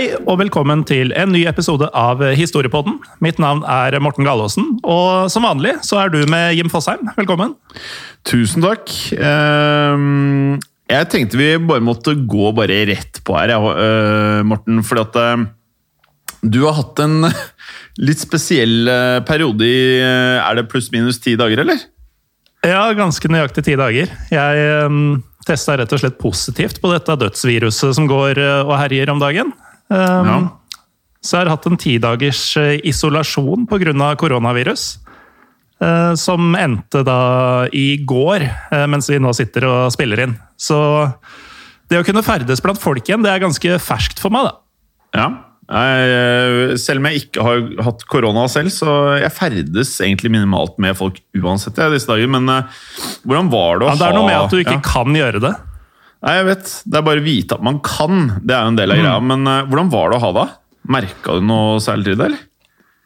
Hei og velkommen til en ny episode av Historiepodden. Mitt navn er Morten Gallaasen, og som vanlig så er du med Jim Fosheim. Velkommen. Tusen takk. Ehm, jeg tenkte vi bare måtte gå bare rett på her, øh, Morten. Fordi at øh, du har hatt en litt spesiell øh, periode i Er det pluss-minus ti dager, eller? Ja, ganske nøyaktig ti dager. Jeg um, testa rett og slett positivt på dette dødsviruset som går og herjer om dagen. Um, Ja. Så jeg har hatt en tidagers uh, isolasjon pga. koronavirus. uh, som endte da i går, uh, mens vi nå sitter og spiller inn. Så det å kunne ferdes blant folk igjen, det er ganske ferskt for meg, da. Ja. Jeg, selv om jeg ikke har hatt korona selv, så jeg ferdes egentlig minimalt med folk uansett jeg, disse dager. Men hvordan var det å Ja, det er noe med at du ikke ja. kan gjøre det. Nei, jeg vet. Det er bare å vite at man kan. Det er jo en del av Mm. greia. Men uh, hvordan var det å ha det? Merka du noe særlig til det, eller?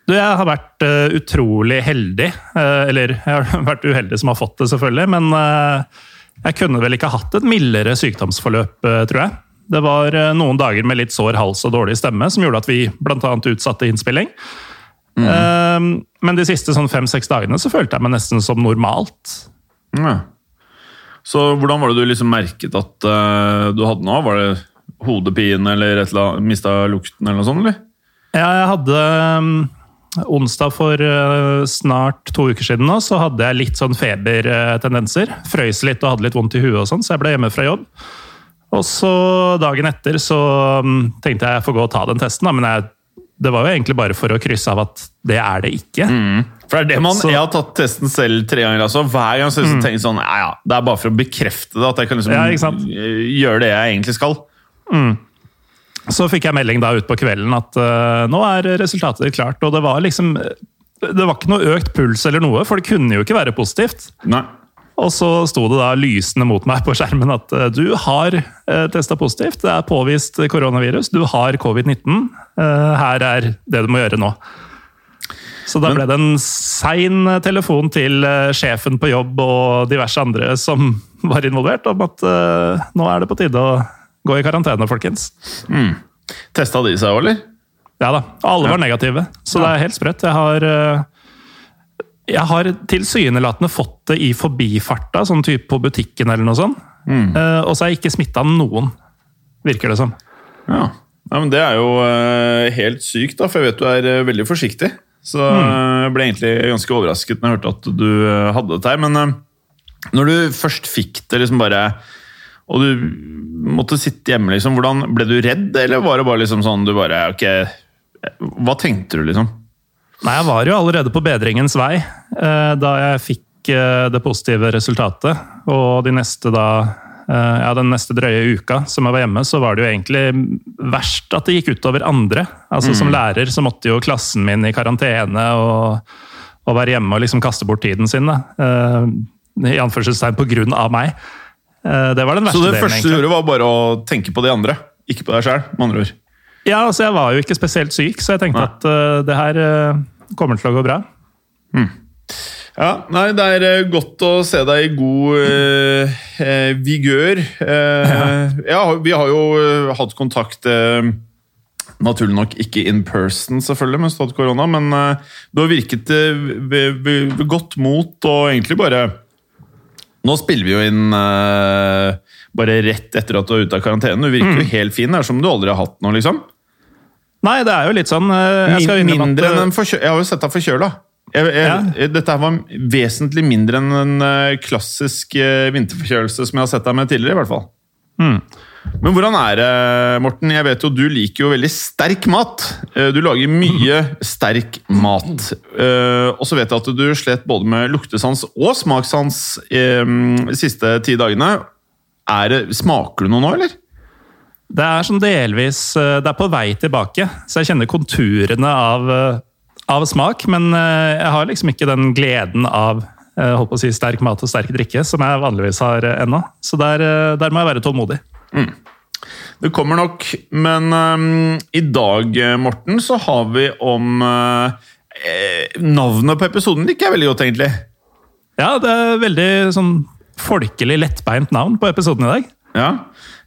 Du, jeg har vært uh, utrolig heldig. Uh, eller jeg har vært uheldig som har fått det, selvfølgelig. Men uh, jeg kunne vel ikke hatt et mildere sykdomsforløp, tror jeg. Det var noen dager med litt sår hals og dårlig stemme som gjorde at vi bl.a. utsatte innspilling. Eh, men de siste sånn fem-seks dagene så følte jeg meg nesten som normalt. Ja. Så hvordan var det du liksom merket at uh, du hadde noe? Var det hodepine eller et eller mista lukten eller noe sånt, eller? Ja, jeg hadde um, Onsdag for uh, snart to uker siden nå, så hadde jeg litt sånn febertendenser. Frøys litt og hadde litt vondt i huet og sånn, så jeg ble hjemme fra jobb. Og så dagen etter så um, tenkte jeg jeg får gå og ta den testen, da, men jeg, det var jo egentlig bare for å krysse av at det er det ikke. For det er det man, Så- Jeg har tatt testen selv tre ganger. altså. Hver gang så jeg jeg tenker sånn, ja, ja, Det er bare for å bekrefte det, at jeg kan liksom Ja, øh, gjøre det jeg egentlig skal. Så fikk jeg melding da ut på kvelden at uh, nå er resultatet klart, og det var liksom det var ikke noe økt puls eller noe, for det kunne jo ikke være positivt. Nei. Og så sto det da lysende mot meg på skjermen at eh, du har uh, testa positivt, det er påvist koronavirus, du har covid-19. eh, her er det du må gjøre nå. Så da ble det en sein telefon til eh, sjefen på jobb og diverse andre som var involvert, om at eh, nå er det på tide å gå i karantene, folkens. Testa de seg òg, eller? Ja da, alle var negative, så det er helt sprøtt. Jeg har eh, jeg har tilsynelatende fått det i forbifarta, sånn type på butikken eller noe sånt. Eh, og så er jeg ikke smitta noen, virker det som. Ja. ja, men Det er jo uh, helt sykt, da, for jeg vet du er uh, veldig forsiktig. Så øh, jeg ble egentlig ganske overrasket når jeg hørte at du hadde dette her. Men når du først fikk det, liksom bare og du måtte sitte hjemme, liksom, hvordan ble du redd, eller var det bare liksom sånn du bare Ok, hva tenkte du, liksom? Nei, jeg var jo allerede på bedringens vei eh, da jeg fikk eh, det positive resultatet. Og de neste da eh, ja, den neste drøye uka som jeg var hjemme, så var det jo egentlig verst at det gikk utover andre. Altså Som lærer så måtte jo klassen min i karantene og, og være hjemme og liksom kaste bort tiden sin. Eh, I anførselstegn på grunn av meg. Eh, det var den verste Så det delen, første du gjorde, var bare å tenke på de andre, ikke på deg sjøl, med andre ord? Ja, altså jeg var jo ikke spesielt syk, så jeg tenkte Nei. at uh, det her uh, kommer til å gå bra. Ja, nei, Det er eh, godt å se deg i god eh, vigør. Eh, ja. vi har jo hatt kontakt eh, Naturlig nok ikke in person, selvfølgelig, mens du hadde korona, men du har virket ved, godt mot og egentlig bare Nå spiller vi jo inn bare rett etter at du er ute av karantene. Du virker jo helt fin. Det er som du aldri har hatt noe, liksom. Nei, det er jo litt sånn eh, jeg mindre enn eh, en forkjøla. Jeg har jo sett deg forkjøla. Jeg, jeg, Ja. Dette her var vesentlig mindre enn en eh, klassisk eh, vinterforkjølelse som jeg har sett deg med tidligere. i hvert fall. Mm. Men hvordan er det, Morten? Jeg vet jo Du liker jo veldig sterk mat. Eh, Du lager mye sterk mat. Eh, Og så vet jeg at du slet både med luktesans og smakssans eh, de siste ti dagene. Er det, smaker du noe nå, eller? Det er sånn delvis eh, Det er på vei tilbake, så jeg kjenner konturene av, eh, av smak. Men eh, jeg har liksom ikke den gleden av holdt på å si, sterk mat og sterk drikke som jeg vanligvis har ennå. Så der, der må jeg være tålmodig. Det kommer nok, men um, i dag, Morten, så har vi om eh, Navnet på episoden liker jeg veldig godt, egentlig. Ja, det er veldig sånn folkelig, lettbeint navn på episoden i dag. Ja.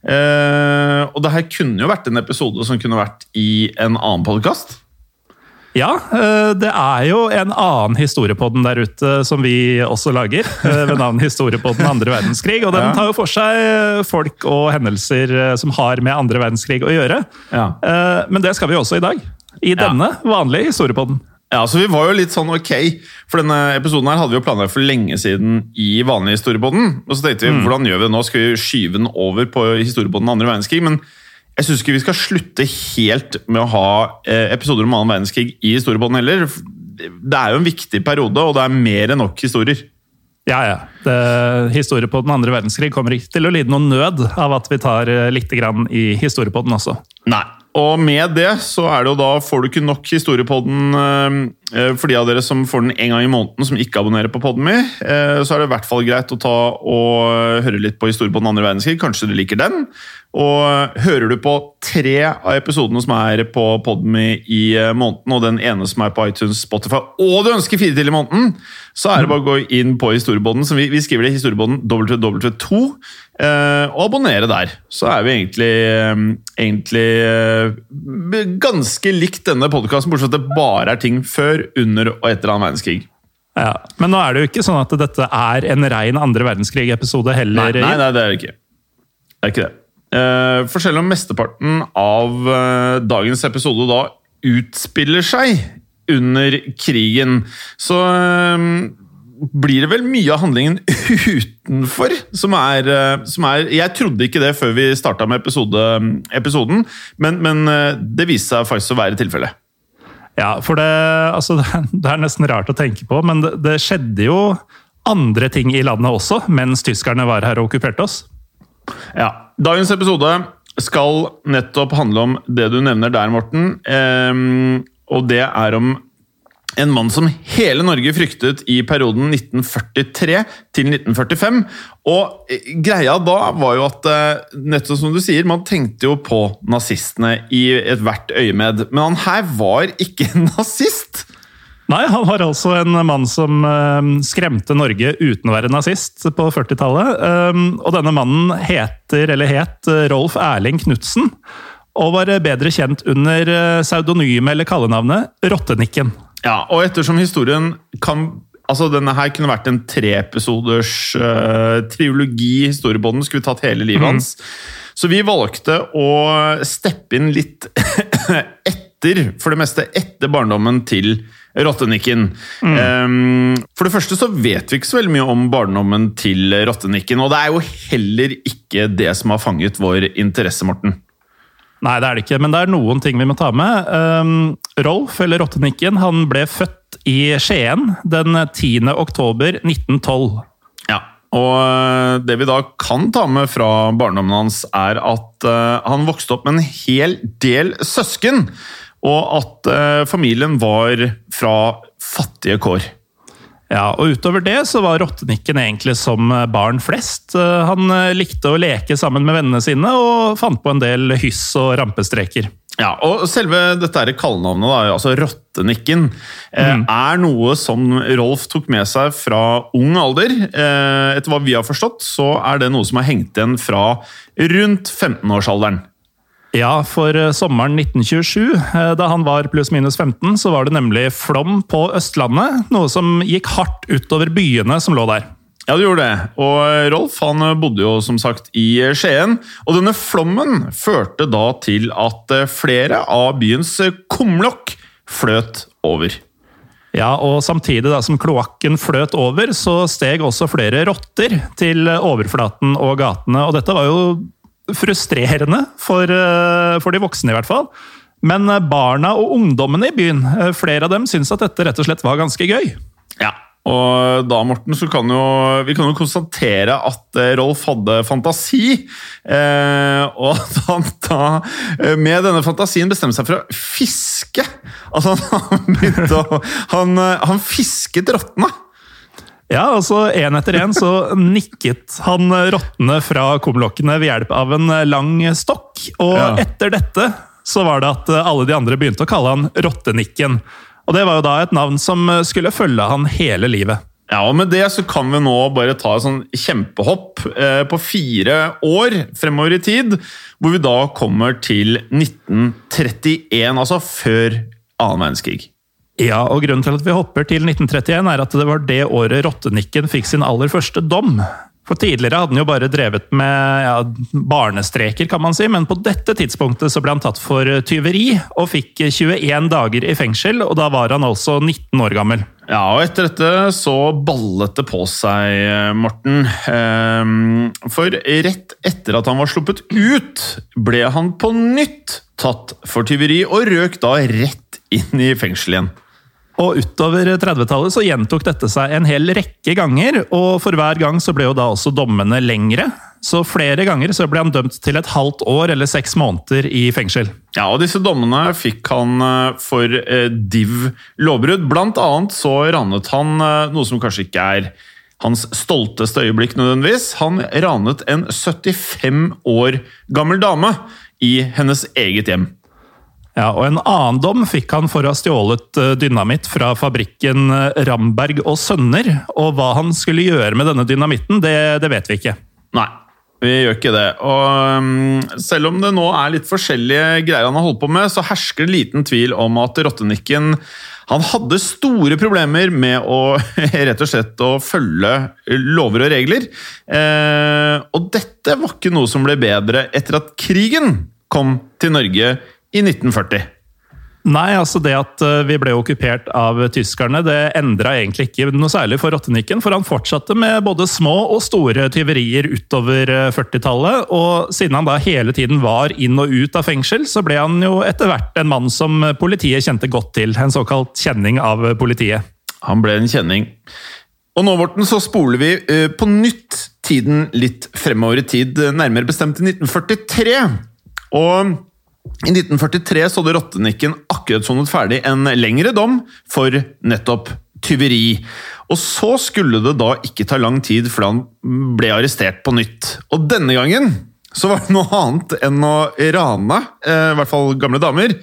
Eh, og det her kunne jo vært en episode som kunne vært i en annen podkast. Ja, uh, det er jo en annen historiepodden der ute som vi også lager, Uh, ved navn Historiepodden andre verdenskrig. Og den tar jo for seg folk og hendelser som har med andre verdenskrig å gjøre. Ja. Men det skal vi også i dag. I denne vanlige historiepodden. Ja, så Vi var jo litt sånn ok, for denne episoden her hadde vi jo planlagt for lenge siden i vanlig historiepodden. Og så tenkte vi, hvordan gjør vi det nå? Skal vi skyve den over på historiepodden andre verdenskrig? Men jeg syns ikke vi skal slutte helt med å ha eh, episoder om annen verdenskrig i historiepodden heller. Det er jo en viktig periode, og det er mer enn nok historier. Ja, ja. Det, historiepodden andre verdenskrig kommer ikke til å lide noen nød av at vi tar eh, litt grann i historiepodden også. Nei. Og med det så er det jo da får du ikke nok historiepodden eh, for de av dere som får den en gang i måneden, som ikke abonnerer på podden min. Eh, så er det i hvert fall greit å ta og høre litt på historiepodden andre verdenskrig. Kanskje du liker den. Og hører du på tre av episodene som er på podden min i eh, måneden, og den ene som er på iTunes, Spotify, og du ønsker fire til i måneden, så er det bare å gå inn på historiepodden. Vi, vi skriver det i historiepodden www2, eh, og abonnere der. Så er vi egentlig, eh, egentlig eh, ganske likt denne podkasten, bortsett fra at det bare er ting før, under og etter annen verdenskrig. Ja. Men nå er det jo ikke sånn at dette er en rein andre verdenskrig-episode Nei, heller. nei, nei, det er det ikke. Det er ikke det. Eh, for selv om mesteparten av eh, dagens episode da utspiller seg under krigen, så eh, blir det vel mye av handlingen utenfor som er, eh, som er Jeg trodde ikke det før vi starta med episode, episoden, men, men eh, det viste seg faktisk å være tilfellet. Ja, for det, altså, det er- er nesten rart å tenke på, men det, det skjedde jo andre ting i landet også, mens tyskerne var her og okkuperte oss. Ja. Dagens episode skal nettopp handle om det du nevner der, Morten. Eh, og det er om en mann som hele Norge fryktet i perioden 1943 til 1945. Og eh, greia da var jo at, eh, nettopp som du sier, man tenkte jo på nazistene i ethvert øyemed. Men han her var ikke nazist! Nei, han var altså en mann som eh, skremte Norge uten å være nazist på 40-tallet. Um, og denne mannen heter, eller het, Rolf Erling Knutsen. Og var bedre kjent under pseudonymet eller kallenavnet Rottenikken. Ja, og ettersom historien kan Altså, Denne her kunne vært en treepisoders uh, triologi. Historiebånden skulle vi tatt hele livet hans. Så vi valgte å steppe inn litt etter, for det meste etter barndommen til Rottenikken. Um, for det første så vet vi ikke så veldig mye om barndommen til Rottenikken, og det er jo heller ikke det som har fanget vår interesse, Morten. Nei, det er det ikke, men det er noen ting vi må ta med. Um, Rolf, eller Rottenikken, han ble født i Skien den 10. oktober 1912. Ja, og øh, det vi da kan ta med fra barndommen hans, er at uh, han vokste opp med en hel del søsken, og at uh, familien var fra fattige kår. Ja, og Utover det så var Rottenikken egentlig som barn flest. Han likte å leke sammen med vennene sine og fant på en del hyss og rampestreker. Ja, og selve dette her kallenavnet, da, altså Rottenikken, mm. er noe som Rolf tok med seg fra ung alder. Eh, etter hva vi har forstått, så er det noe som har hengt igjen fra rundt 15-årsalderen. Ja, for eh, sommeren 1927, eh, da han var pluss-minus 15, så var det nemlig flom på Østlandet. Noe som gikk hardt utover byene som lå der. Ja, det gjorde det. Og Rolf han bodde jo som sagt i Skien. Og denne flommen førte da til at flere av byens kumlokk fløt over. Ja, og samtidig da som kloakken fløt over, så steg også flere rotter til overflaten og gatene. Og dette var jo frustrerende for, eh, for de voksne, i hvert fall. Men barna og ungdommene i byen, eh, flere av dem syns at dette rett og slett var ganske gøy. Ja, og da, Morten, så kan jo, vi kan jo konstatere at eh, Rolf hadde fantasi. Eh, og at han da, eh, med denne fantasien, bestemte seg for å fiske. Altså, han begynte å Han, eh, han fisket rottene! Ja, altså Én etter én så nikket han rottene fra kumlokkene ved hjelp av en lang stokk. Og Ja. etter dette så var det at alle de andre begynte å kalle han Rottenikken. Og det var jo da et navn som skulle følge han hele livet. Ja, og Med det så kan vi nå bare ta et sånn kjempehopp eh, på fire år fremover i tid, hvor vi da kommer til 1931, altså før annen verdenskrig. Ja, og Grunnen til at vi hopper til 1931, er at det var det året Rottenikken fikk sin aller første dom. For Tidligere hadde han jo bare drevet med ja, barnestreker, kan man si, men på dette tidspunktet så ble han tatt for tyveri og fikk 21 dager i fengsel, og da var han altså 19 år gammel. Ja, og etter dette så ballet det på seg, Morten. Ehm, For rett etter at han var sluppet ut, ble han på nytt tatt for tyveri, og røk da rett inn i fengsel igjen. Og utover 30-tallet så gjentok dette seg en hel rekke ganger, og for hver gang så ble jo da også dommene lengre. Så flere ganger så ble han dømt til et halvt år eller seks måneder i fengsel. Ja, og disse dommene fikk han eh, for eh, div lovbrudd. Blant annet så ranet han eh, noe som kanskje ikke er hans stolteste øyeblikk nødvendigvis. Han ranet en 75 år gammel dame i hennes eget hjem. Ja, og En annen dom fikk han for å ha stjålet eh, dynamitt fra fabrikken eh, Ramberg og Sønner. Og hva han skulle gjøre med denne dynamitten, det, det vet vi ikke. Nei, vi gjør ikke det. Og um, selv om det nå er litt forskjellige greier han har holdt på med, så hersker det liten tvil om at Rottenikken han hadde store problemer med å rett og slett å følge lover og regler. Eh, og dette var ikke noe som ble bedre etter at krigen kom til Norge i 1940. Nei, altså det at eh, vi ble okkupert av tyskerne, det endra egentlig ikke noe særlig for Rottenikken. For han fortsatte med både små og store tyverier utover eh, 40-tallet. Og siden han da hele tiden var inn og ut av fengsel, så ble han jo etter hvert en mann som politiet kjente godt til. En såkalt kjenning av politiet. Han ble en kjenning. Og nå, Morten, så spoler vi eh, på nytt tiden litt fremover i tid, nærmere bestemt i 1943. Og i 1943 så hadde Rottenikken akkurat sonet ferdig en lengre dom for nettopp tyveri. Og så skulle det da ikke ta lang tid før han ble arrestert på nytt. Og denne gangen så var det noe annet enn å rane, eh, i hvert fall gamle damer.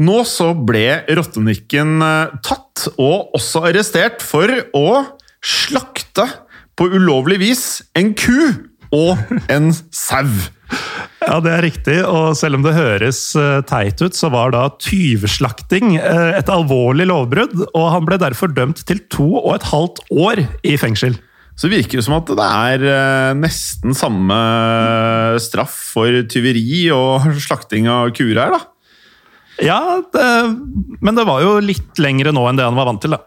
Nå så ble Rottenikken eh, tatt, og også arrestert, for å slakte på ulovlig vis en ku og en sau. Ja, det er riktig, og selv om det høres eh, teit ut, så var da tyvslakting eh, et alvorlig lovbrudd, og han ble derfor dømt til to og et halvt år i fengsel. Så det virker jo som at det er eh, nesten samme straff for tyveri og slakting av kuer her, da. Ja, det, men det var jo litt lengre nå enn det han var vant til, da.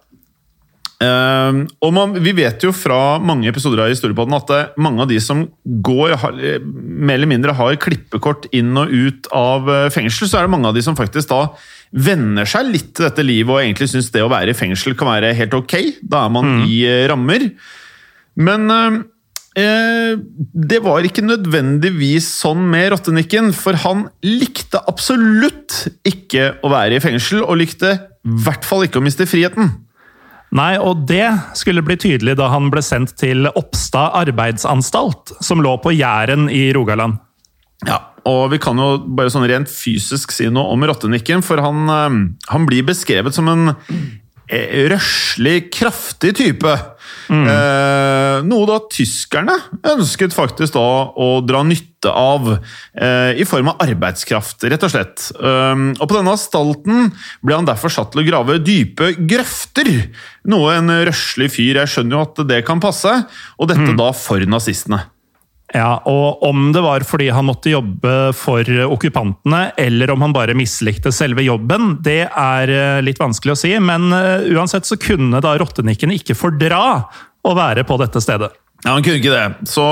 Eh, og man, vi vet jo fra mange episoder av Historiepodden at eh, mange av de som går, har, eh, mer eller mindre har klippekort inn og ut av eh, fengsel, så er det mange av de som faktisk da venner seg litt til dette livet og egentlig syns det å være i fengsel kan være helt ok. Da er man i eh, rammer. Men eh, det var ikke nødvendigvis sånn med Rottenikken, for han likte absolutt ikke å være i fengsel, og likte i hvert fall ikke å miste friheten. Nei, og det skulle bli tydelig da han ble sendt til Oppstad arbeidsanstalt, som lå på Jæren i Rogaland. Ja, Og vi kan jo bare sånn rent fysisk si noe om Rottenikken, for han, eh, han blir beskrevet som en røslig, kraftig type. Eh, noe da tyskerne ønsket faktisk da å dra nytte av eh, i form av arbeidskraft, rett og slett. Eh, og på denne stalten ble han derfor satt til å grave dype grøfter. Noe en røslig fyr Jeg skjønner jo at det kan passe, og dette da for nazistene. Ja, og om det var fordi han måtte jobbe for okkupantene, eller om han bare mislikte selve jobben, det er eh, litt vanskelig å si. Men eh, uansett så kunne da rottenikken ikke fordra å være på dette stedet. Ja, han kunne ikke det. Så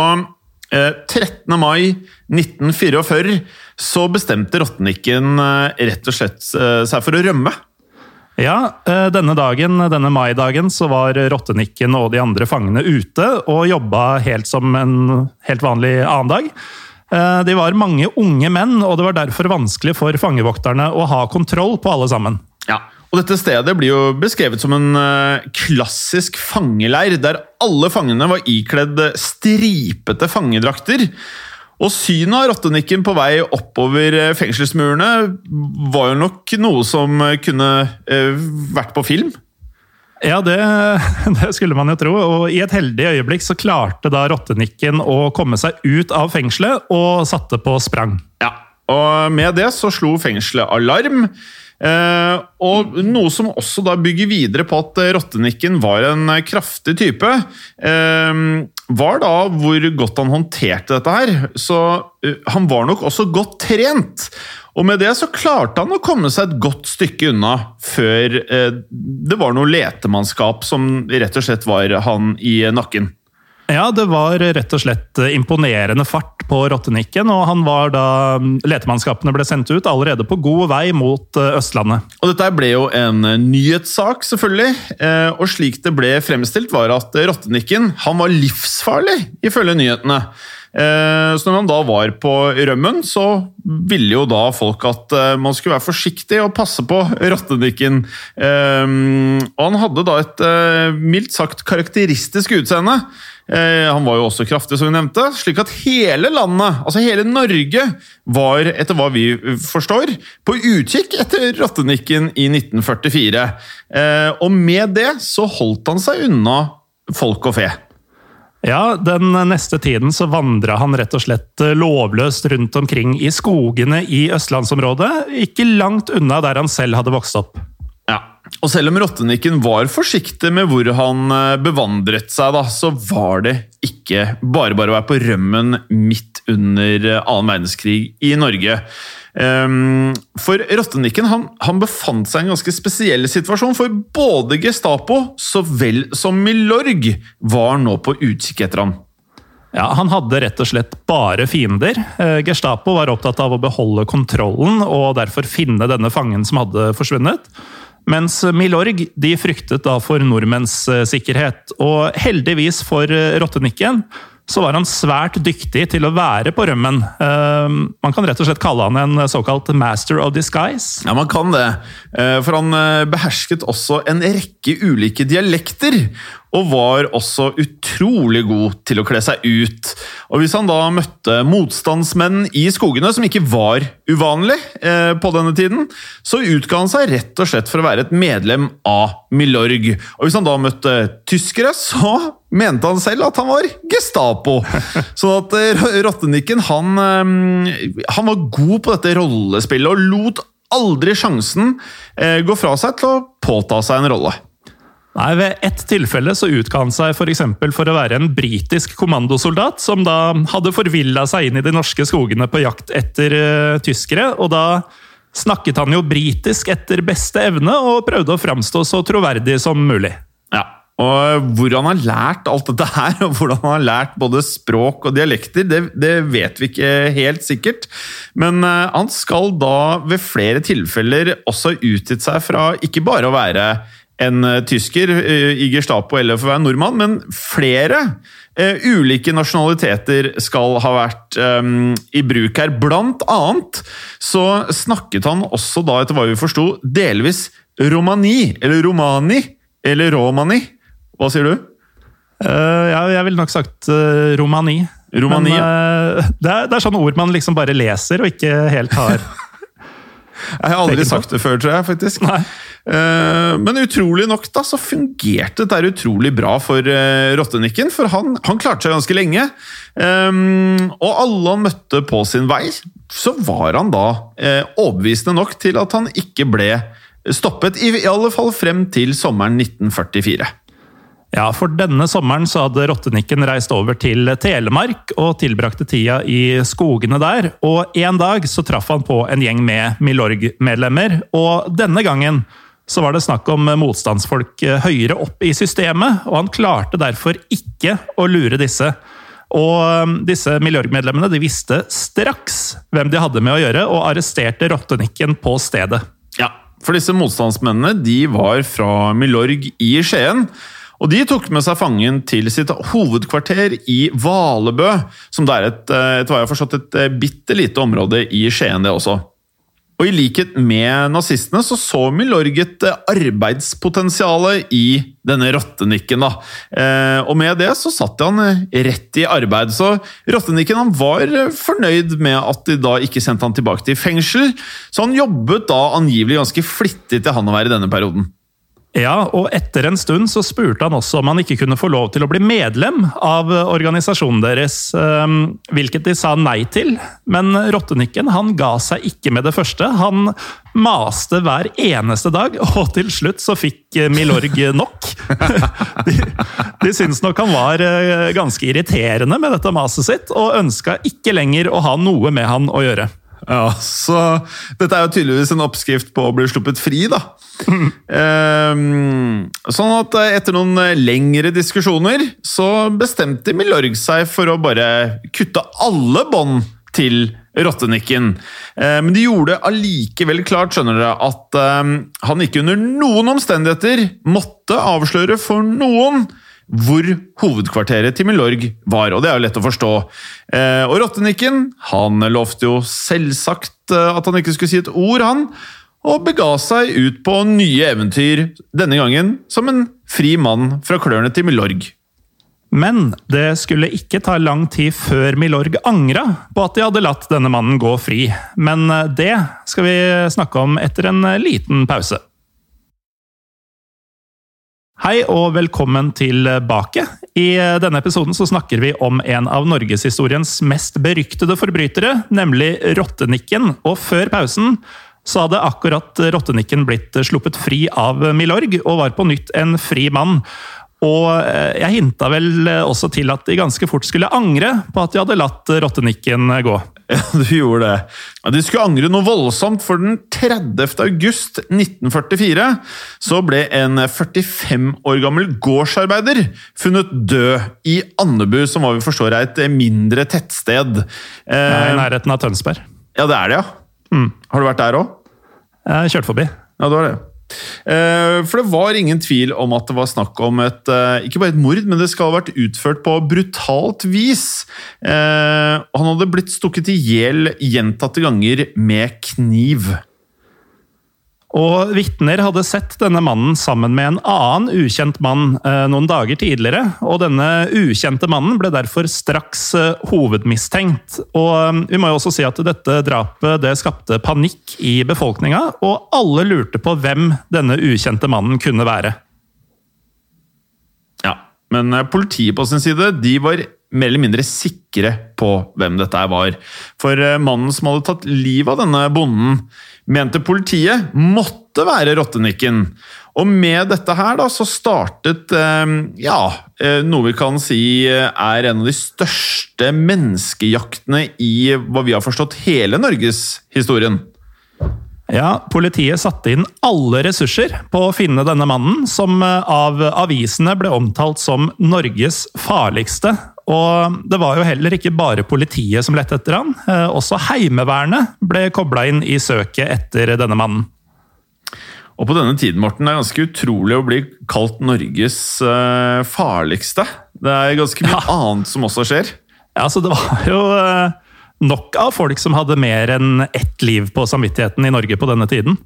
eh, 13. mai 1944 så bestemte Rottenikken eh, rett og slett eh, seg for å rømme. Ja, eh, denne dagen, denne maidagen så var rottenikken og de andre fangene ute og jobba helt som en helt vanlig annen dag. Eh, De var mange unge menn, og det var derfor vanskelig for fangevokterne å ha kontroll på alle sammen. Ja, og Dette stedet blir jo beskrevet som en eh, klassisk fangeleir, der alle fangene var ikledd stripete fangedrakter. Og synet av rottenikken på vei oppover eh, fengselsmurene var jo nok noe som kunne eh, vært på film. Ja, det, det skulle man jo tro. Og i et heldig øyeblikk så klarte da rottenikken å komme seg ut av fengselet og satte på sprang. Ja, og med det så slo fengselet alarm. Eh, og noe som også da bygger videre på at eh, rottenikken var en eh, kraftig type, eh, var da hvor godt han håndterte dette her. Så eh, han var nok også godt trent. Og med det så klarte han å komme seg et godt stykke unna før eh, det var noe letemannskap som rett og slett var han i nakken. Ja, det var rett og slett imponerende fart på rottenikken, og han var da Letemannskapene ble sendt ut allerede på god vei mot eh, Østlandet. Og dette ble jo en nyhetssak, selvfølgelig. Eh, Og slik det ble fremstilt, var at rottenikken han var livsfarlig, ifølge nyhetene. Eh, Så når han da var på rømmen, så ville jo da folk at eh, man skulle være forsiktig og passe på rottenikken. Eh, Og han hadde da et eh, mildt sagt karakteristisk utseende. Eh, Han var jo også kraftig, som vi nevnte, slik at hele landet, altså hele Norge, var, etter hva vi forstår, på utkikk etter rottenikken i 1944. Eh, Og med det så holdt han seg unna folk og fe. Ja, Den neste tiden så vandra han rett og slett lovløst rundt omkring i skogene i østlandsområdet, ikke langt unna der han selv hadde vokst opp. Og selv om rottenikken var forsiktig med hvor han eh, bevandret seg, da, så var det ikke bare bare å være på rømmen midt under eh, annen verdenskrig i Norge. Ehm, for rottenikken han, han befant seg i en ganske spesiell situasjon, for både Gestapo så vel som Milorg var nå på utkikk etter ham. Ja, Han hadde rett og slett bare fiender. Eh, Gestapo var opptatt av å beholde kontrollen og derfor finne denne fangen som hadde forsvunnet. Mens Milorg de fryktet da for nordmenns eh, sikkerhet. Og heldigvis for eh, rottenikken så var han svært dyktig til å være på rømmen. Eh, Man kan rett og slett kalle han en såkalt master of disguise. Ja, man kan det. Eh, For han eh, behersket også en rekke ulike dialekter. Og var også utrolig god til å kle seg ut. Og hvis han da møtte motstandsmenn i skogene, som ikke var uvanlig eh, på denne tiden, så utga han seg rett og slett for å være et medlem av Milorg. Og hvis han da møtte tyskere, så mente han selv at han var Gestapo. Så at eh, Rottenikken han, eh, han var god på dette rollespillet og lot aldri sjansen eh, gå fra seg til å påta seg en rolle. Nei, Ved ett tilfelle så utga han seg for, eksempel for å være en britisk kommandosoldat som da hadde forvilla seg inn i de norske skogene på jakt etter uh, tyskere. og da snakket han jo britisk etter beste evne og prøvde å framstå så troverdig som mulig. Ja, og Hvor han har lært alt dette her, og hvordan han har lært både språk og dialekter, det, det vet vi ikke helt sikkert. Men eh, han skal da ved flere tilfeller også utgitt seg fra ikke bare å være en eh, tysker eh, i Gestapo eller for å være nordmann, men flere ulike nasjonaliteter skal ha vært um, i bruk her. Blant annet så snakket han også da, etter hva vi forsto, delvis romani, eller romani, eller romani. Hva sier du? Uh, ja, jeg ville nok sagt uh, romani. Romani, Men, uh, det, er, det er sånne ord man liksom bare leser og ikke helt har Jeg har aldri sagt det før, tror jeg. faktisk. Men utrolig nok da, så fungerte dette utrolig bra for Rottenikken, for han, han klarte seg ganske lenge. Um, og alle han møtte på sin vei, så var han da overbevisende nok til at han ikke ble stoppet, i, i alle fall frem til sommeren 1944. Ja, for denne sommeren så hadde rottenikken reist over til Telemark og tilbrakte tida i skogene der. Og en dag så traff han på en gjeng med Milorg-medlemmer, og denne gangen så var det snakk om motstandsfolk eh, høyere opp i systemet, og han klarte derfor ikke å lure disse. Og um, disse Milorg-medlemmene de visste straks hvem de hadde med å gjøre, og arresterte rottenikken på stedet. Ja, for disse motstandsmennene de var fra Milorg i Skien. Og de tok med seg fangen til sitt hovedkvarter i Valebø, som det er et, eh, etter jeg har et eh, bitte lite område i Skien, det også. Og I likhet med nazistene så så Milorg et eh, i denne rottenikken. da. Og med det så satt han rett i arbeid. Så rottenikken han var fornøyd med at de da ikke sendte han tilbake til fengsel, så han jobbet da angivelig ganske flittig til han å være i denne perioden. Ja, og etter en stund så spurte han også om han ikke kunne få lov til å bli medlem av organisasjonen deres, ehm, hvilket de sa nei til. Men rottenikken han ga seg ikke med det første. Han maste hver eneste dag, og til slutt så fikk Milorg nok. De, de syntes nok han var eh, ganske irriterende med dette maset sitt, og ønska ikke lenger å ha noe med han å gjøre. Ja, så dette er jo tydeligvis en oppskrift på å bli sluppet fri, da. um, sånn at eh, etter noen lengre diskusjoner så bestemte Milorg seg for å bare kutte alle bånd til rottenikken. Eh, Men de gjorde allikevel klart skjønner dere, at um, han ikke under noen omstendigheter måtte avsløre for noen hvor hovedkvarteret til Milorg var, og det er jo lett å forstå. Eh, og rottenikken han lovte jo selvsagt eh, at han ikke skulle si et ord, han, og bega seg ut på nye eventyr, denne gangen som en fri mann fra klørne til Milorg. Men det skulle ikke ta lang tid før Milorg angra på at de hadde latt denne mannen gå fri. Men eh, det skal vi snakke om etter en liten pause. Hei og velkommen tilbake. I denne episoden så snakker vi om en av norgeshistoriens mest beryktede forbrytere, nemlig Rottenikken. Og før pausen så hadde akkurat Rottenikken blitt sluppet fri av Milorg, og var på nytt en fri mann. Og eh, jeg hinta vel også til at de ganske fort skulle angre på at de hadde latt Rottenikken gå. Ja, du gjorde det. De skulle angre noe voldsomt, for den 30. august 1944 så ble en 45 år gammel gårdsarbeider funnet død i Andebu, som hva vi forstår er et mindre tettsted. I Eh, nærheten av Tønsberg. ja, det er det, ja. Har du vært der òg? Kjørte forbi. Ja, det var det. Eh, For det var ingen tvil om at det var snakk om et eh, Ikke bare et mord, men det skal ha vært utført på brutalt vis. Eh, Han hadde blitt stukket i hjel gjentatte ganger med kniv. Og vitner hadde sett denne mannen sammen med en annen ukjent mann eh, noen dager tidligere, og denne ukjente mannen ble derfor straks eh, hovedmistenkt. Og eh, vi må jo også si at dette drapet det skapte panikk i befolkninga, og alle lurte på hvem denne ukjente mannen kunne være. Ja, Men politiet på sin side de var mer eller mindre sikre på hvem dette var. For mannen som hadde tatt livet av denne bonden, mente politiet måtte være rottenikken. Og med dette her da, så startet eh, ja, eh, noe vi kan si eh, er en av de største menneskejaktene i hva vi har forstått hele norgeshistorien. Ja, Politiet satte inn alle ressurser på å finne denne mannen, som av avisene ble omtalt som Norges farligste. Og det var jo heller ikke bare politiet som lette etter han. eh, Også Heimevernet ble kobla inn i søket etter denne mannen. Og på denne tiden, Morten, det er ganske utrolig å bli kalt Norges eh, farligste. Det er ganske mye annet som også skjer. Ja, så det var jo eh, nok av folk som hadde mer enn ett liv på samvittigheten i Norge på denne tiden.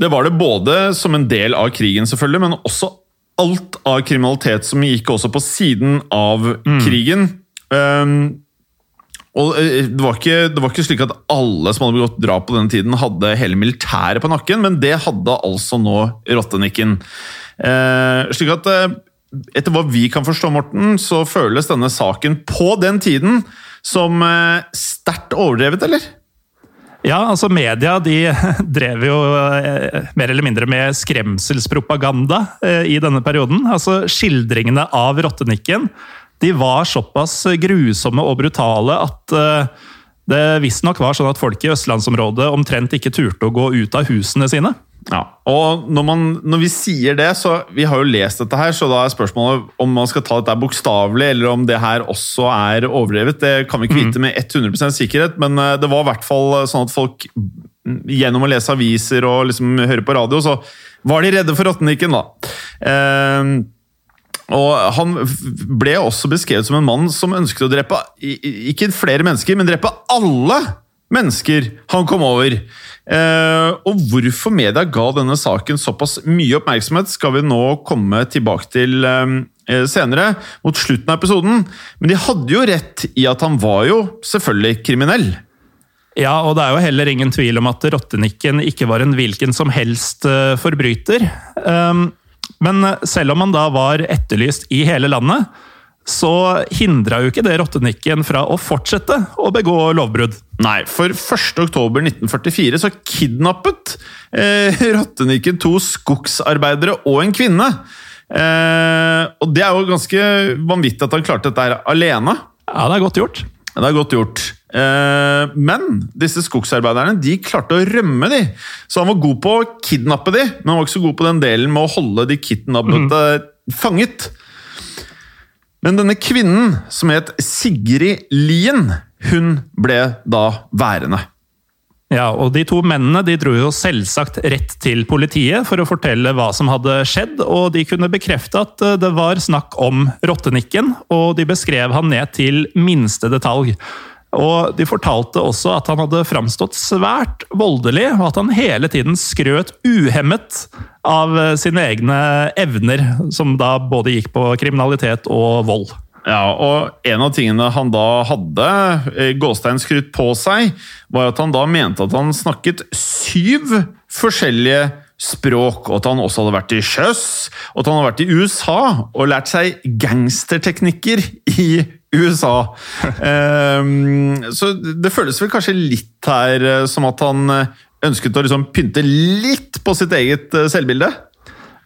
Det var det både som en del av krigen, selvfølgelig, men også alt av kriminalitet som gikk også på siden av krigen. Um, og eh, det var, ikke, det var ikke slik at alle som hadde begått drap på denne tiden, hadde hele militæret på nakken, men det hadde altså nå Rottenikken. Eh, slik at eh, etter hva vi kan forstå, Morten, så føles denne saken på den tiden som eh, sterkt overdrevet, eller? Ja, altså media de drev jo eh, mer eller mindre med skremselspropaganda eh, i denne perioden. Altså Skildringene av rottenikken de var såpass grusomme og brutale at eh, det visstnok var sånn at folk i østlandsområdet omtrent ikke turte å gå ut av husene sine. Ja, og når, man, når, vi sier det, så Vi har jo lest dette her, så da er spørsmålet om man skal ta dette bokstavelig, eller om det her også er overdrevet. Det kan vi ikke vite med 100% sikkerhet, men eh, det var i hvert fall sånn at folk gjennom å lese aviser og liksom høre på radio, så var de redde for Rottenikken, da. Eh, og Han ble også beskrevet som en mann som ønsket å drepe ikke flere mennesker, men drepe alle mennesker han kom over. Eh, og hvorfor media ga denne saken såpass mye oppmerksomhet, skal vi nå komme tilbake til eh, senere, mot slutten av episoden. Men de hadde jo rett i at han var jo selvfølgelig kriminell. Ja, og det er jo heller ingen tvil om at rottenikken ikke var en hvilken som helst uh, forbryter. Um, men selv om han da var etterlyst i hele landet, så hindra jo ikke det rottenikken fra å fortsette å begå lovbrudd. Nei, for 1.10.1944 så kidnappet eh, rottenikken to skogsarbeidere og en kvinne. Eh, og det er jo ganske vanvittig at han klarte dette her alene. Ja, det er godt gjort. Det er godt gjort. Eh, men disse skogsarbeiderne de klarte å rømme, de. Så han var god på å kidnappe de, men han var ikke så god på den delen med å holde de kidnappede mm. fanget. Men denne kvinnen, som het Sigrid Lien, hun ble da værende. Ja, og De to mennene de dro jo selvsagt rett til politiet for å fortelle hva som hadde skjedd, og de kunne bekrefte at eh, det var snakk om rottenikken, og de beskrev han ned til minste detalj. Og De fortalte også at han hadde framstått svært voldelig, og at han hele tiden skrøt uhemmet av eh, sine egne evner, som da både gikk på kriminalitet og vold. Ja, og En av tingene han da hadde eh, Gåstein skrutt på seg, var at han da mente at han snakket syv forskjellige språk, og at han også hadde vært i sjøs, og at han hadde vært i USA og lært seg gangsterteknikker i USA. um, så det føles vel kanskje litt her eh, som at han eh, ønsket å liksom pynte litt på sitt eget eh, selvbilde?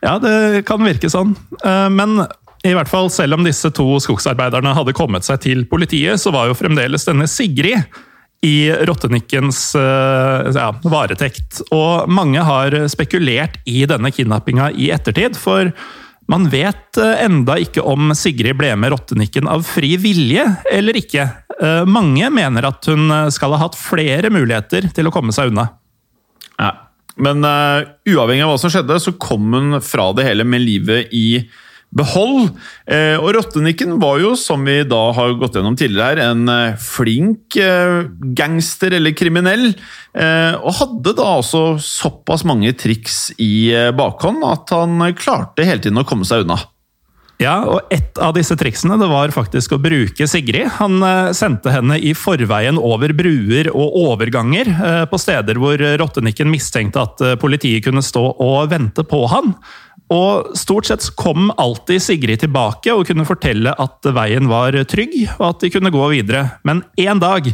Ja, det kan virke sånn. Men i hvert fall, selv om disse to skogsarbeiderne hadde kommet seg til politiet, så var jo fremdeles denne Sigrid i rottenikkens ja, varetekt. Og mange har spekulert i denne kidnappinga i ettertid, for man vet eh, enda ikke om Sigrid ble med rottenikken av fri vilje eller ikke. Eh, mange mener at hun eh, skal ha hatt flere muligheter til å komme seg unna. Ja. Men uh, uavhengig av hva som skjedde, så kom hun fra det hele med livet i behold. Eh, og Rottenikken var jo, som vi da har gått gjennom tidligere her, en eh, flink eh, gangster eller kriminell. Og hadde da også såpass mange triks i bakhånd at han klarte hele tiden å komme seg unna. Ja, og et av disse triksene det var faktisk å bruke Sigrid. Han sendte henne i forveien over bruer og overganger på steder hvor Rottenikken mistenkte at politiet kunne stå og vente på han. Og stort sett kom alltid Sigrid tilbake og kunne fortelle at veien var trygg, og at de kunne gå videre. Men én dag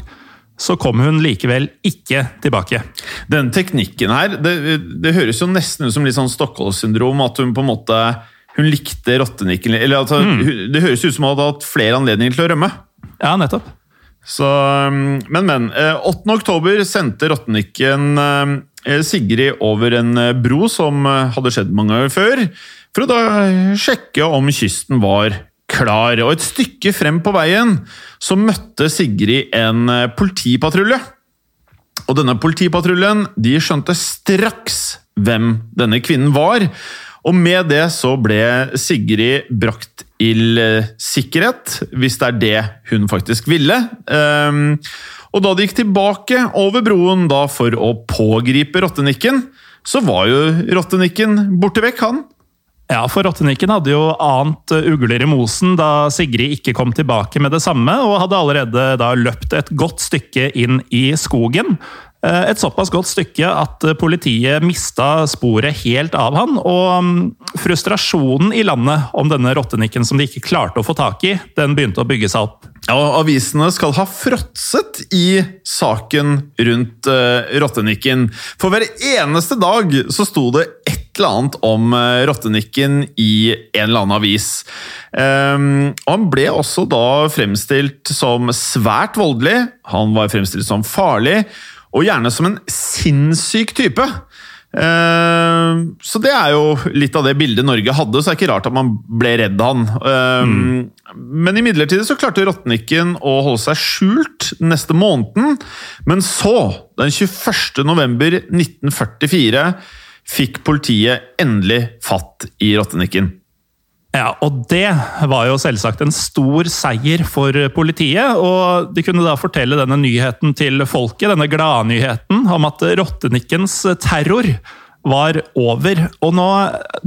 så kom hun likevel ikke tilbake. Den teknikken her, det, det høres jo nesten ut som litt sånn Stockholm-syndrom. At hun på en måte hun likte rottenikken. Eller altså, mm. Det høres ut som hun hadde hatt flere anledninger til å rømme. Ja, nettopp. Så, men, men. 8. Eh, oktober sendte rottenikken Eh, Sigrid over en eh, bro som eh, hadde skjedd mange ganger før, for å da sjekke om kysten var klar. Og et stykke frem på veien så møtte Sigrid en politipatrulje. Og denne politipatruljen de skjønte straks hvem denne kvinnen var. Og med det så ble Sigrid brakt i sikkerhet, hvis det er det hun faktisk ville. Og da de gikk tilbake over broen da for å pågripe rottenikken, så var jo rottenikken borte vekk, han. Ja, for Rottenikken hadde jo ant ugler i mosen da Sigrid ikke kom tilbake med det samme, og hadde allerede da løpt et godt stykke inn i skogen. Eh, et såpass godt stykke at politiet mista sporet helt av han, og mm, frustrasjonen i landet om denne rottenikken som de ikke klarte å få tak i, den begynte å bygge seg opp. Ja, Avisene skal ha fråtset i saken rundt uh, rottenikken. For hver eneste dag så sto det et eller annet om uh, rottenikken i en eller annen avis. Um, og han ble også da fremstilt som svært voldelig, han var fremstilt som farlig, og gjerne som en sinnssyk type. Uh, så det er jo litt av det bildet Norge hadde, så det er ikke rart at man ble redd han. Uh, mm. Men imidlertid så klarte Rottenikken å holde seg skjult neste måneden. Men så, den 21. november 1944, fikk politiet endelig fatt i Rottenikken. Ja, og det var jo selvsagt en stor seier for politiet. Og de kunne da fortelle denne nyheten til folket, denne gladnyheten om at Rottenikkens terror var over. Og nå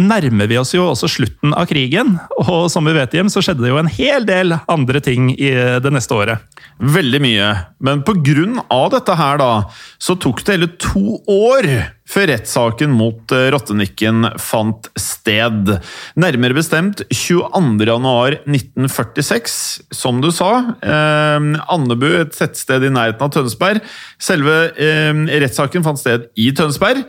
nærmer vi oss jo også slutten av krigen, og som vi vet, Jim, så skjedde det jo en hel del andre ting i det neste året. Veldig mye. Men pga. dette her, da, så tok det hele to år før rettssaken mot eh, Rottenikken fant sted. Nærmere bestemt 22.1.1946, som du sa. Eh, Andebu, et tettsted i nærheten av Tønsberg. Selve eh, rettssaken fant sted i Tønsberg.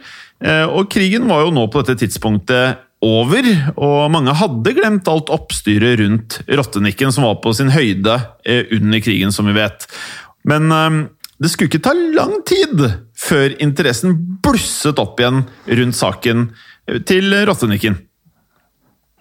Eh, og krigen var jo nå på dette tidspunktet over, og mange hadde glemt alt oppstyret rundt Rottenikken, som var på sin høyde eh, under krigen, som vi vet. Men eh, det skulle ikke ta lang tid før interessen blusset opp igjen rundt saken til Rottenikken.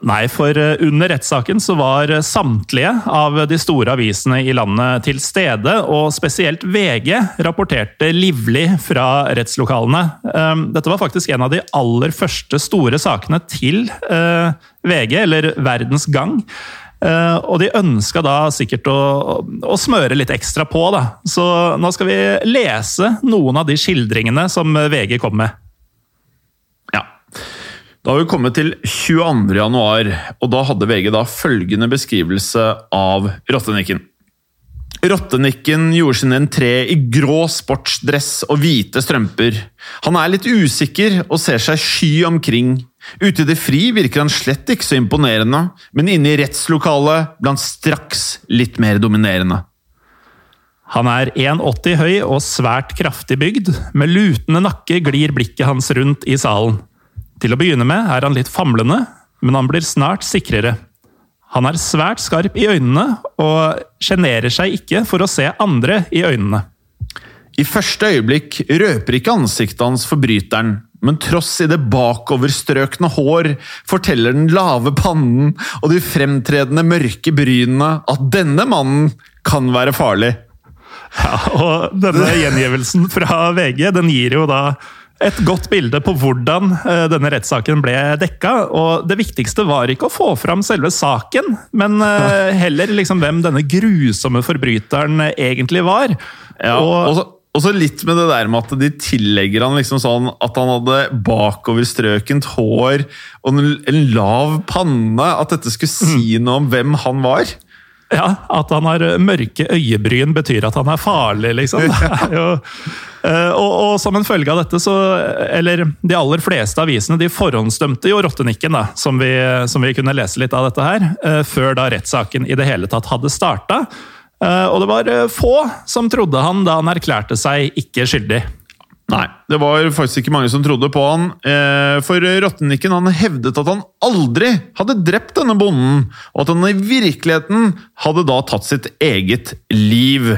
Nei, for eh, under rettssaken så var samtlige av de store avisene i landet til stede, og spesielt VG rapporterte livlig fra rettslokalene. Ehm, dette var faktisk en av de aller første store sakene til eh, VG, eller Verdens Gang. Uh, og de ønska da sikkert å, å, smøre litt ekstra på, da. Så nå skal vi lese noen av de skildringene som VG kom med. Ja. Da har vi kommet til 22. januar, og da hadde VG da følgende beskrivelse av Rottenikken. Rottenikken gjorde sin entré i grå sportsdress og hvite strømper. Han er litt usikker og ser seg sky omkring. Ute i det fri virker han slett ikke så imponerende, men inne i rettslokalet ble han straks litt mer dominerende. Han er 1,80 høy og svært kraftig bygd. Med lutende nakke glir blikket hans rundt i salen. Til å begynne med er han litt famlende, men han blir snart sikrere. Han er svært skarp i øynene, og sjenerer seg ikke for å se andre i øynene. I første øyeblikk røper ikke ansiktet hans forbryteren, men tross i det bakoverstrøkne hår forteller den lave pannen og de fremtredende mørke brynene at denne mannen kan være farlig. Ja, og denne gjengivelsen fra VG den gir jo da et godt bilde på hvordan uh, denne rettssaken ble dekka. Og det viktigste var ikke å få fram selve saken, men uh, heller liksom hvem denne grusomme forbryteren egentlig var. Ja, og, og så litt med det der med at de tillegger han liksom sånn at han hadde bakoverstrøkent hår og en, lav panne. At dette skulle si mm. noe om hvem han var. Ja, at han har mørke øyebryn betyr at han er farlig, liksom. jo, eh, og, og, som en følge av dette, så Eller de aller fleste avisene de forhåndsdømte jo Rottenikken, da, som vi, som vi kunne lese litt av dette her, eh, før da rettssaken i det hele tatt hadde starta. Eh, og det var få som trodde han da han erklærte seg ikke skyldig. Nei, det var faktisk ikke mange som trodde på han. Eh, for Rottenikken han hevdet at han aldri hadde drept denne bonden, og at han i virkeligheten hadde da tatt sitt eget liv.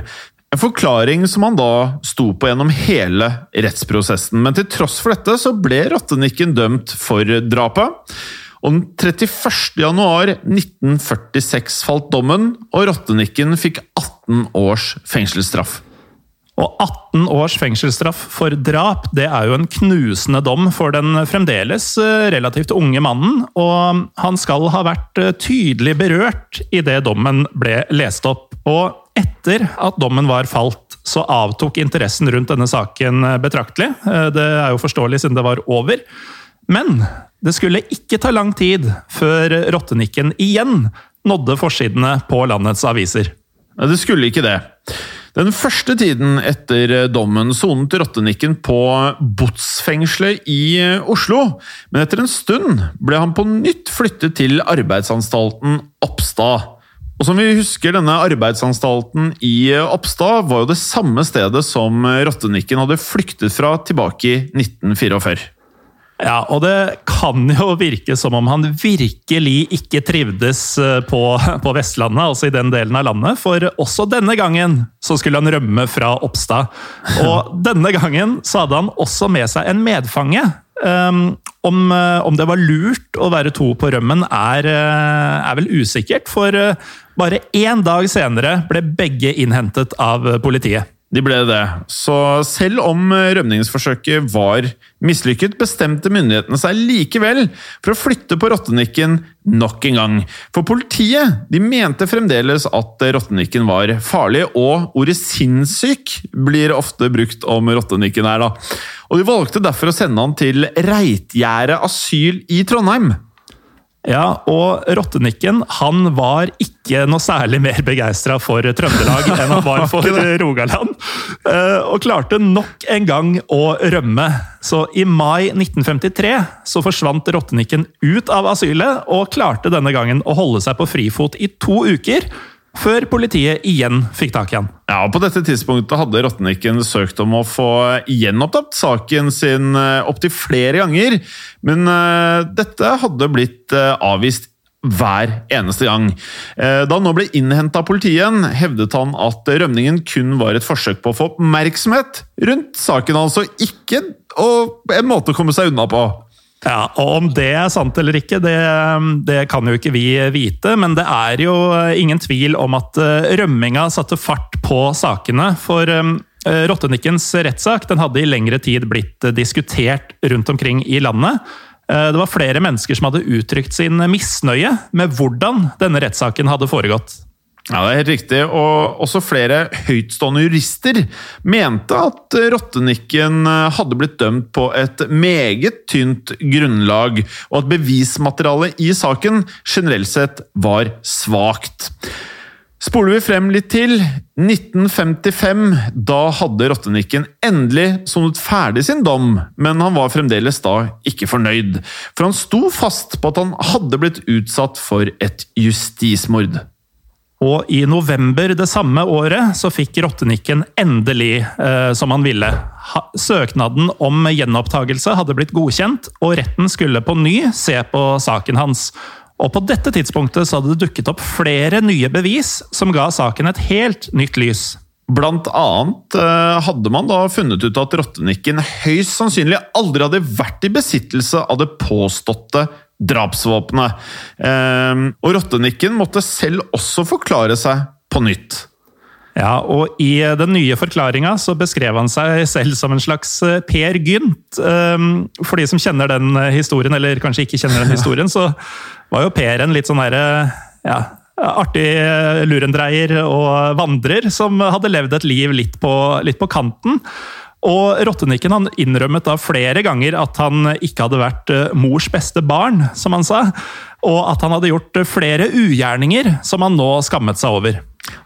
En forklaring som han da sto på gjennom hele rettsprosessen. Men til tross for dette så ble Rottenikken dømt for drapet. Og den 31. januar 1946 falt dommen, og Rottenikken fikk 18 års fengselsstraff. Og 18 års fengselsstraff for drap det er jo en knusende dom for den fremdeles eh, relativt unge mannen, og han skal ha vært eh, tydelig berørt idet dommen ble lest opp. Og etter at dommen var falt, så avtok interessen rundt denne saken eh, betraktelig. Det er jo forståelig siden det var over. Men det skulle ikke ta lang tid før rottenikken igjen nådde forsidene på landets aviser. Det skulle ikke det. Den første tiden etter dommen sonet Rottenikken på botsfengselet i Oslo, men etter en stund ble han på nytt flyttet til arbeidsanstalten Oppstad. Og som vi husker, denne arbeidsanstalten i Oppstad var jo det samme stedet som Rottenikken hadde flyktet fra tilbake i 1944. Ja, og det kan jo virke som om han virkelig ikke trivdes eh, på, på, Vestlandet, altså i den delen av landet, for også denne gangen så skulle han rømme fra Oppstad. Og denne gangen så hadde han også med seg en medfange. Um, om, eh, om, det var lurt å være to på rømmen, er, eh, er vel usikkert, for bare én dag senere ble begge innhentet av politiet. De ble det. Så selv om rømningsforsøket var mislykket, bestemte myndighetene seg likevel for å flytte på rottenikken nok en gang. For politiet de mente fremdeles at rottenikken var farlig, og ordet sinnssyk blir ofte brukt om rottenikken her. da. Og De valgte derfor å sende han til Reitgjerdet asyl i Trondheim. Ja, og Rottenikken han var ikke noe særlig mer begeistra for Trøndelag enn han var for Rogaland. Eh, og klarte nok en gang å rømme. Så i mai 1953 så forsvant Rottenikken ut av asylet, og klarte denne gangen å holde seg på frifot i to uker før politiet igjen fikk tak i han. Ja, og På dette tidspunktet hadde Rottenikken søkt om å få gjenopptatt saken sin eh, opptil flere ganger, men uh, dette hadde blitt uh, avvist hver eneste gang. Da han nå ble innhenta av politiet hevdet han at rømningen kun var et forsøk på å få oppmerksomhet rundt saken, altså ikke en måte å komme seg unna på. Ja, og Om det er sant eller ikke, det, det, kan jo ikke vi vite. Men det er jo ingen tvil om at eh, rømminga satte fart på sakene. For um, Rottenikkens rettssak den hadde i lengre tid blitt diskutert rundt omkring i landet. Det var flere mennesker som hadde uttrykt sin misnøye med hvordan denne rettssaken hadde foregått. Ja, det er helt riktig. Og også flere høytstående jurister mente at Rottenikken hadde blitt dømt på et meget tynt grunnlag, og at bevismaterialet i saken generelt sett var svakt. Spoler vi frem litt til 1955, da hadde Rottenikken endelig sonet ferdig sin dom, men han var fremdeles da ikke fornøyd, for han sto fast på at han hadde blitt utsatt for et justismord. Og i november det samme året så fikk Rottenikken endelig eh, som han ville. Ha, søknaden om gjenopptakelse hadde blitt godkjent, og retten skulle på ny se på saken hans. Og på dette tidspunktet så hadde det dukket opp flere nye bevis som ga saken et helt nytt lys. Blant annet eh, hadde man da funnet ut at Rottenikken høyst sannsynlig aldri hadde vært i besittelse av det påståtte drapsvåpenet. Ehm, og Rottenikken måtte selv også forklare seg på nytt. Ja, og i den nye forklaringa beskrev han seg selv som en slags eh, Per Gynt. Ehm, for de som kjenner den historien, eller kanskje ikke kjenner den historien, så var jo Per en litt sånn herre ja, artig lurendreier og vandrer som hadde levd et liv litt på, litt på kanten. Og Rottenikken han innrømmet da flere ganger at han ikke hadde vært eh, mors beste barn, som han sa. Og at han hadde gjort eh, flere ugjerninger som han nå skammet seg over.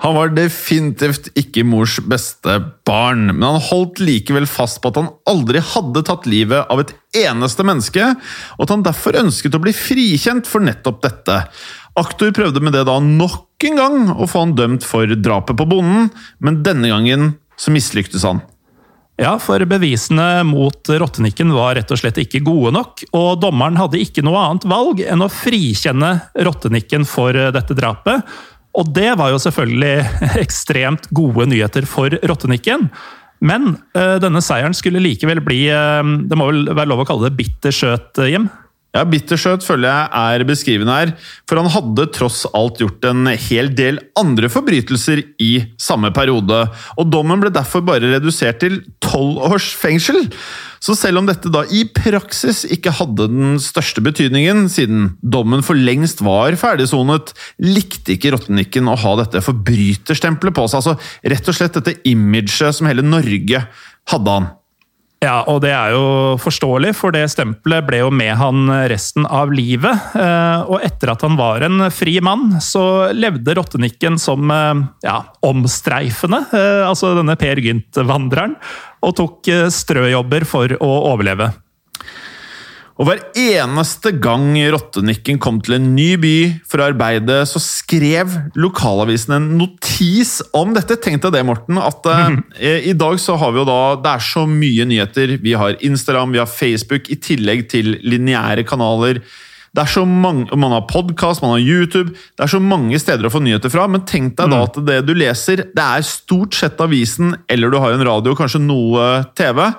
Han var definitivt ikke mors beste barn, men han holdt likevel fast på at han aldri hadde tatt livet av et eneste menneske, og at han derfor ønsket å bli frikjent for nettopp dette. Aktor prøvde med det da nok en gang å få han dømt for drapet på bonden, men denne gangen så mislyktes han. Ja, for bevisene mot Rottenikken var rett og slett ikke gode nok, og dommeren hadde ikke noe annet valg enn å frikjenne Rottenikken for dette drapet. Og det var jo selvfølgelig ekstremt gode nyheter for Rottenikken. Men uh, denne seieren skulle likevel bli uh, Det må vel være lov å kalle det bitter skjøt, Jim? Ja, Bittersøt føler jeg er beskrivende her, for han hadde tross alt gjort en hel del andre forbrytelser i samme periode, og dommen ble derfor bare redusert til tolv års fengsel. Så selv om dette da i praksis ikke hadde den største betydningen, siden dommen for lengst var ferdigsonet, likte ikke Rottenikken å ha dette forbryterstempelet på seg, altså rett og slett dette imaget som hele Norge hadde han. Ja, og det er jo forståelig, for det stempelet ble jo med han resten av livet. Eh, og etter at han var en fri mann, så levde rottenikken som eh, ja, omstreifende, eh, altså denne Per Gynt-vandreren, og tok strøjobber for å overleve. Og hver eneste gang Rottenikken kom til en ny by for å arbeide, så skrev lokalavisen en notis om dette. Tenk deg det, Morten, at mm. eh, i dag så har vi jo da Det er så mye nyheter. Vi har Instagram, vi har Facebook, i tillegg til lineære kanaler. Det er så mange, Man har podkast, man har YouTube. Det er så mange steder å få nyheter fra. Men tenk deg da mm. at det du leser, det er stort sett avisen, eller du har en radio, kanskje noe TV.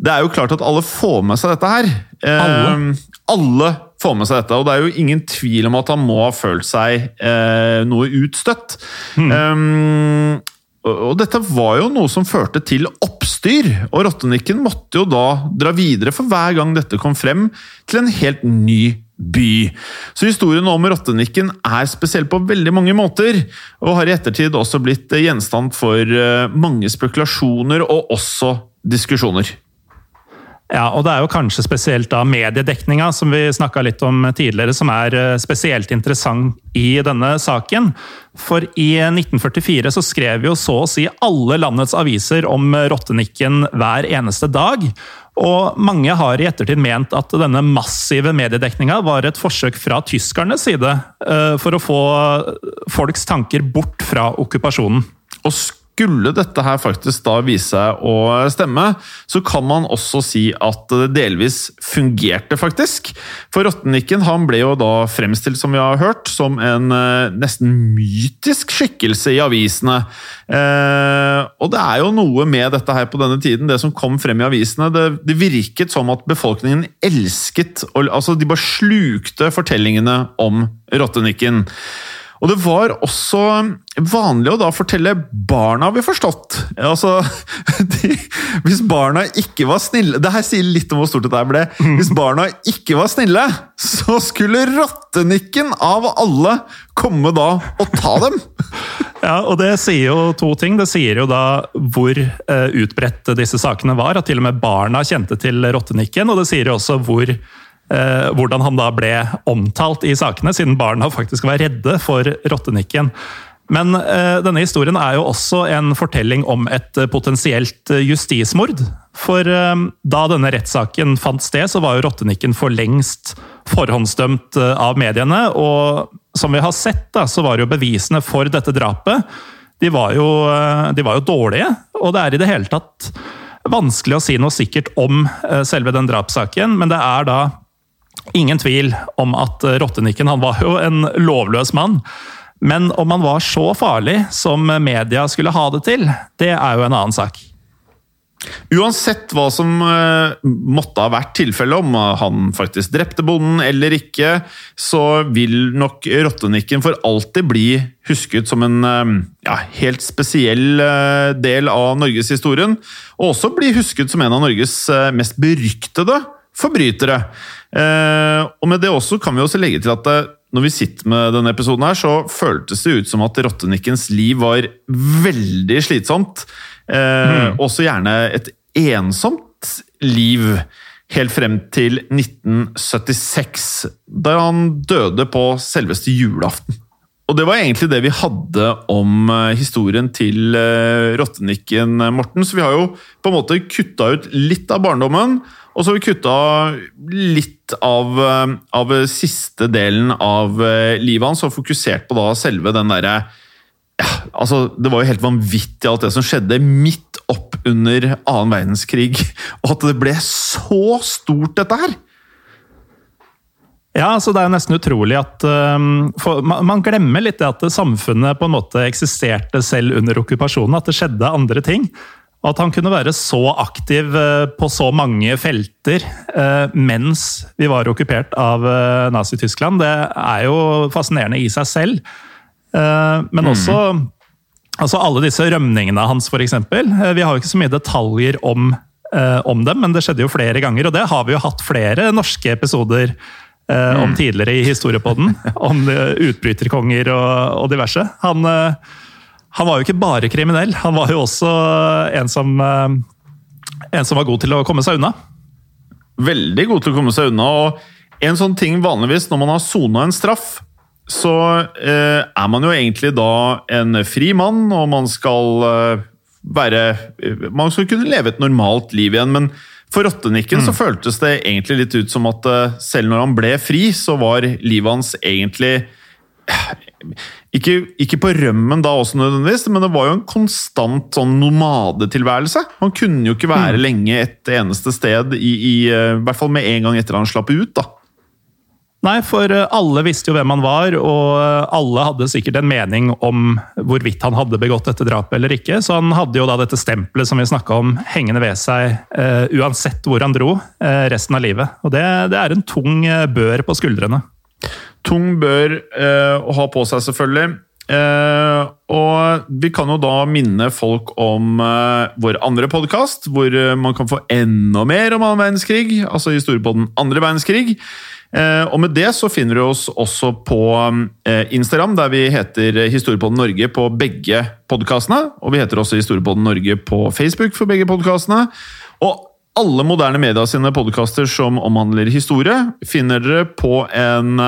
Det er jo klart at alle får med seg dette her. Alle? Eh, alle får med seg dette, og det er jo ingen tvil om at han må ha følt seg eh, noe utstøtt. Mm. Um, og dette var jo noe som førte til oppstyr, og Rottenikken måtte jo da dra videre for hver gang dette kom frem, til en helt ny by. Så historien om Rottenikken er spesiell på veldig mange måter, og har i ettertid også blitt gjenstand for eh, mange spekulasjoner og også diskusjoner. Ja, og det er jo kanskje spesielt da mediedekninga, som vi snakka litt om tidligere, som er eh, spesielt interessant i denne saken. For i 1944 så skrev jo så å si alle landets aviser om rottenikken hver eneste dag. Og mange har i ettertid ment at denne massive mediedekninga var et forsøk fra tyskernes side eh, for å få folks tanker bort fra okkupasjonen. Og skulle dette her faktisk da vise seg å stemme, så kan man også si at det delvis fungerte, faktisk. For Rottenikken han ble jo da fremstilt, som vi har hørt, som en eh, nesten mytisk skikkelse i avisene. Eh, og det er jo noe med dette her på denne tiden, det som kom frem i avisene. Det, virket som at befolkningen elsket Altså, de bare slukte fortellingene om Rottenikken. Og det var også vanlig å da fortelle barna, har vi forstått. Altså, de, hvis barna ikke var snille Det her sier litt om hvor stort dette ble. Hvis barna ikke var snille, så skulle rottenikken av alle komme da og ta dem! Ja, og det sier jo to ting. Det sier jo da hvor uh, utbredt disse sakene var. At til og med barna kjente til rottenikken. Og det sier jo også hvor Eh, hvordan han da ble omtalt i sakene, siden barna faktisk var redde for rottenikken. Men eh, denne historien er jo også en fortelling om et potensielt justismord. For eh, da denne rettssaken fant sted, så var jo rottenikken for lengst forhåndsdømt av mediene. Og som vi har sett, da, så var jo bevisene for dette drapet de var, jo, de var jo dårlige. Og det er i det hele tatt vanskelig å si noe sikkert om selve den drapssaken, men det er da Ingen tvil om at eh, Rottenikken han var jo en lovløs mann. Men om han var så farlig som media skulle ha det til, det er jo en annen sak. Uansett hva som uh, måtte ha vært tilfellet, om han faktisk drepte bonden eller ikke, så vil nok Rottenikken for alltid bli husket som en uh, ja, helt spesiell del av norgeshistorien. Og også bli husket som en av Norges mest beryktede forbrytere. Eh, og med det også kan vi også legge til at eh, når vi sitter med denne episoden, her, så føltes det ut som at rottenikkens liv var veldig slitsomt. Eh, mm. Også gjerne et ensomt liv. Helt frem til 1976, da han døde på selveste julaften. Og det var egentlig det vi hadde om eh, historien til rottenikken, Morten. Så vi har jo på en måte kutta ut litt av barndommen. Og så har vi kutta litt av, eh, av, siste delen av eh, livet hans og fokusert på da selve den derre ja, altså, Det var jo helt vanvittig alt det som skjedde midt opp under annen verdenskrig. Og at det ble så stort, dette her! Ja, så Det er nesten utrolig at um, man, man, glemmer litt det at samfunnet på en måte eksisterte selv under okkupasjonen. At det skjedde andre ting. Og At han kunne være så aktiv uh, på så mange felter uh, mens vi var okkupert av uh, Nazi-Tyskland, det er jo fascinerende i seg selv. Men mm. også altså alle disse rømningene hans, f.eks. Vi har jo ikke så mye detaljer om, om, dem, men det skjedde jo flere ganger. Og det har vi jo hatt flere norske episoder om mm. tidligere i historiepodden. Om utbryterkonger og, og diverse. Han han var jo ikke bare kriminell, han var jo også en som eh, en som var god til å komme seg unna. Veldig god til å komme seg unna. og En sånn ting vanligvis når man har sona en straff, så eh, er man jo egentlig da en fri mann, og man skal eh, være Man skal kunne leve et normalt liv igjen, men for Rottenikken mm. så føltes det egentlig litt ut som at eh, selv når han ble fri, så var livet hans egentlig ikke, ikke, på rømmen da også nødvendigvis, men det var jo en konstant sånn nomadetilværelse. Han kunne jo ikke være mm. lenge et eneste sted, i, i, eh, i, hvert fall med en gang etter han slapp ut. da. Nei, for eh, alle visste jo hvem han var, og eh, alle hadde sikkert en mening om hvorvidt han hadde begått dette drapet eller ikke. Så han hadde jo da dette stempelet som vi snakka om, hengende ved seg uh, uansett hvor han dro uh, resten av livet. Og det, det er en tung bør på skuldrene. Tung bør uh, å ha på seg, selvfølgelig. Uh, og vi kan jo da minne folk om uh, vår andre podkast, hvor uh, man kan få enda mer om annen verdenskrig, altså historie på den andre verdenskrig. Eh, og med det så finner du oss også på eh, Instagram, der vi heter Historiepodden Norge på begge podkastene. Og vi heter også Historiepodden Norge på Facebook for begge podkastene. Og alle moderne media sine podkaster som omhandler historie, finner dere på en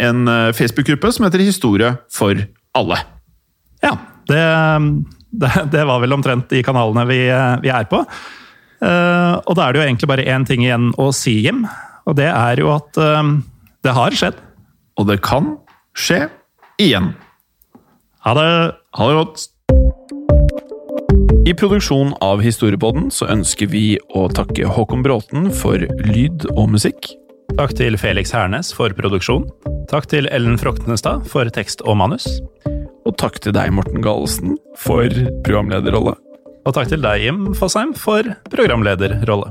en eh, Facebook-gruppe som heter Historie for alle. Ja, det, det, det, var vel omtrent de kanalene vi, vi er på. Og da er det jo egentlig bare én ting igjen å si, Jim. Og det er jo at uh, det har skjedd. Og det kan skje igjen. Ha det. Ha det godt. I produksjonen av Historiepodden så ønsker vi å takke Håkon Bråten for lyd og musikk. Takk til Felix Hernes for produksjon. Takk til Ellen Froktenestad for tekst og manus. Og takk til deg, Morten Galesen, for programlederrolle. Og takk til deg, Jim Fosheim, for programlederrolle.